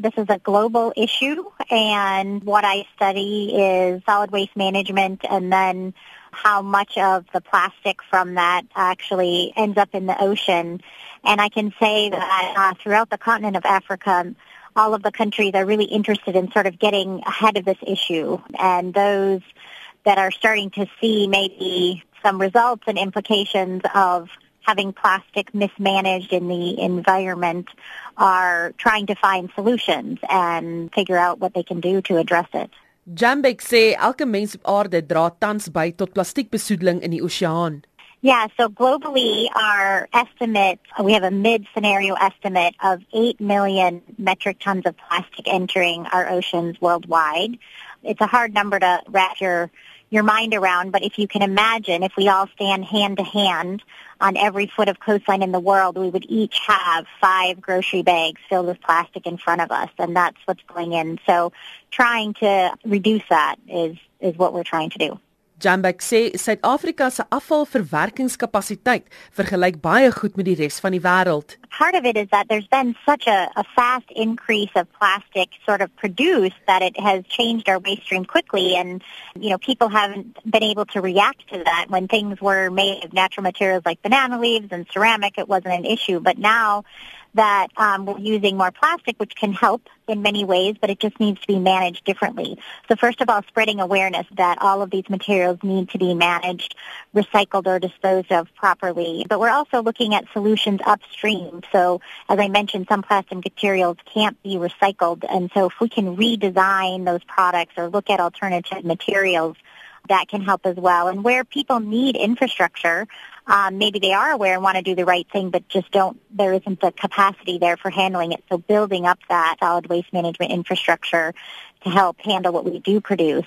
This is a global issue and what I study is solid waste management and then how much of the plastic from that actually ends up in the ocean. And I can say that uh, throughout the continent of Africa, all of the countries are really interested in sort of getting ahead of this issue. And those that are starting to see maybe some results and implications of having plastic mismanaged in the environment are trying to find solutions and figure out what they can do to address it. Jambeck sê elke mens op aarde dra tans by tot plastiekbesoedeling in die oseaan. Yeah, so globally our estimate, we have a mid-scenario estimate of 8 million metric tons of plastic entering our oceans worldwide. It's a hard number to wrap your your mind around, but if you can imagine, if we all stand hand to hand on every foot of coastline in the world, we would each have five grocery bags filled with plastic in front of us, and that's what's going in. So trying to reduce that is, is what we're trying to do. Jambeck sê Suid-Afrika se afvalverwerkingskapasiteit vergelyk baie goed met die res van die wêreld. Part of it is that there's been such a, a fast increase of plastic sort of produced that it has changed our waste stream quickly and you know people haven't been able to react to that when things were made of natural materials like banana leaves and ceramic it wasn't an issue but now that um, we're using more plastic, which can help in many ways, but it just needs to be managed differently. So first of all, spreading awareness that all of these materials need to be managed, recycled, or disposed of properly. But we're also looking at solutions upstream. So as I mentioned, some plastic materials can't be recycled, and so if we can redesign those products or look at alternative materials, that can help as well. And where people need infrastructure, um, maybe they are aware and want to do the right thing, but just don't, there isn't the capacity there for handling it. So building up that solid waste management infrastructure to help handle what we do produce